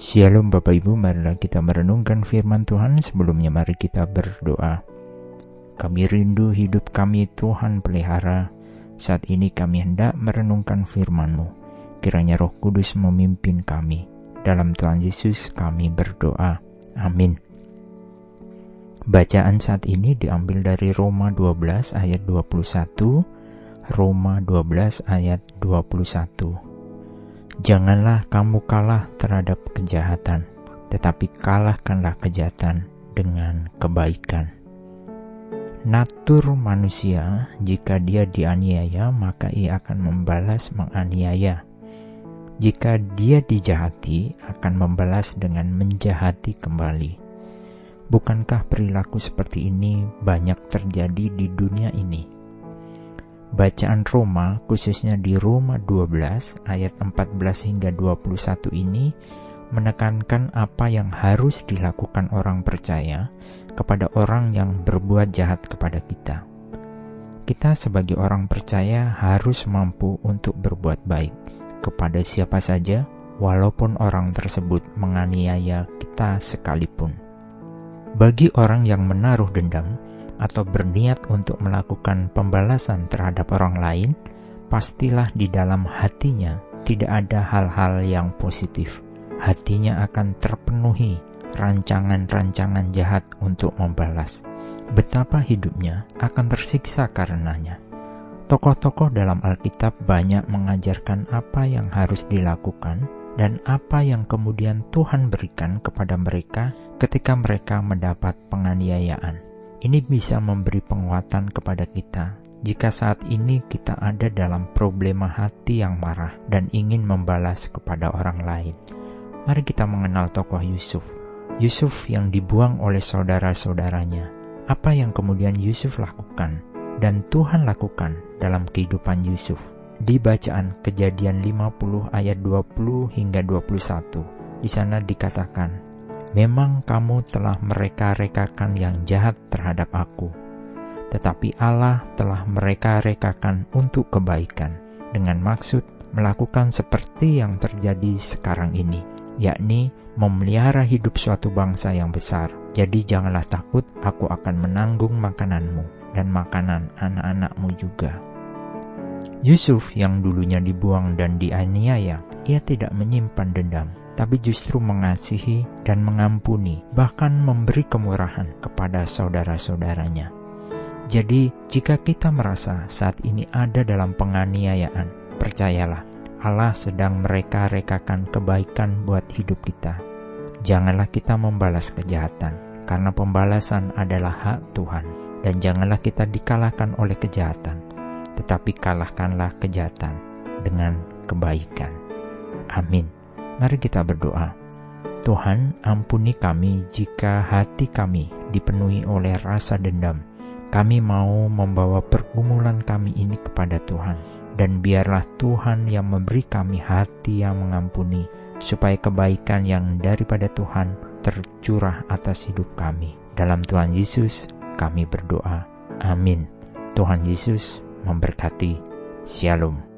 Shalom Bapak Ibu, marilah kita merenungkan firman Tuhan sebelumnya mari kita berdoa. Kami rindu hidup kami Tuhan pelihara, saat ini kami hendak merenungkan firman-Mu. Kiranya roh kudus memimpin kami. Dalam Tuhan Yesus kami berdoa. Amin. Bacaan saat ini diambil dari Roma 12 ayat 21, Roma 12 ayat 21. Janganlah kamu kalah terhadap kejahatan, tetapi kalahkanlah kejahatan dengan kebaikan. Natur manusia, jika dia dianiaya, maka ia akan membalas menganiaya. Jika dia dijahati, akan membalas dengan menjahati kembali. Bukankah perilaku seperti ini banyak terjadi di dunia ini? Bacaan Roma, khususnya di Roma 12 ayat 14 hingga 21 ini menekankan apa yang harus dilakukan orang percaya kepada orang yang berbuat jahat kepada kita. Kita sebagai orang percaya harus mampu untuk berbuat baik kepada siapa saja walaupun orang tersebut menganiaya kita sekalipun. Bagi orang yang menaruh dendam, atau berniat untuk melakukan pembalasan terhadap orang lain, pastilah di dalam hatinya tidak ada hal-hal yang positif. Hatinya akan terpenuhi rancangan-rancangan jahat untuk membalas. Betapa hidupnya akan tersiksa karenanya. Tokoh-tokoh dalam Alkitab banyak mengajarkan apa yang harus dilakukan dan apa yang kemudian Tuhan berikan kepada mereka ketika mereka mendapat penganiayaan. Ini bisa memberi penguatan kepada kita jika saat ini kita ada dalam problema hati yang marah dan ingin membalas kepada orang lain. Mari kita mengenal tokoh Yusuf. Yusuf yang dibuang oleh saudara-saudaranya. Apa yang kemudian Yusuf lakukan dan Tuhan lakukan dalam kehidupan Yusuf? Di bacaan Kejadian 50 ayat 20 hingga 21, di sana dikatakan, Memang kamu telah mereka-rekakan yang jahat terhadap aku, tetapi Allah telah mereka-rekakan untuk kebaikan, dengan maksud melakukan seperti yang terjadi sekarang ini, yakni memelihara hidup suatu bangsa yang besar. Jadi janganlah takut, aku akan menanggung makananmu dan makanan anak-anakmu juga. Yusuf yang dulunya dibuang dan dianiaya, ia tidak menyimpan dendam tapi justru mengasihi dan mengampuni, bahkan memberi kemurahan kepada saudara-saudaranya. Jadi, jika kita merasa saat ini ada dalam penganiayaan, percayalah, Allah sedang mereka-rekakan kebaikan buat hidup kita. Janganlah kita membalas kejahatan, karena pembalasan adalah hak Tuhan, dan janganlah kita dikalahkan oleh kejahatan, tetapi kalahkanlah kejahatan dengan kebaikan. Amin. Mari kita berdoa. Tuhan, ampuni kami jika hati kami dipenuhi oleh rasa dendam. Kami mau membawa pergumulan kami ini kepada Tuhan, dan biarlah Tuhan yang memberi kami hati yang mengampuni, supaya kebaikan yang daripada Tuhan tercurah atas hidup kami. Dalam Tuhan Yesus, kami berdoa. Amin. Tuhan Yesus memberkati. Shalom.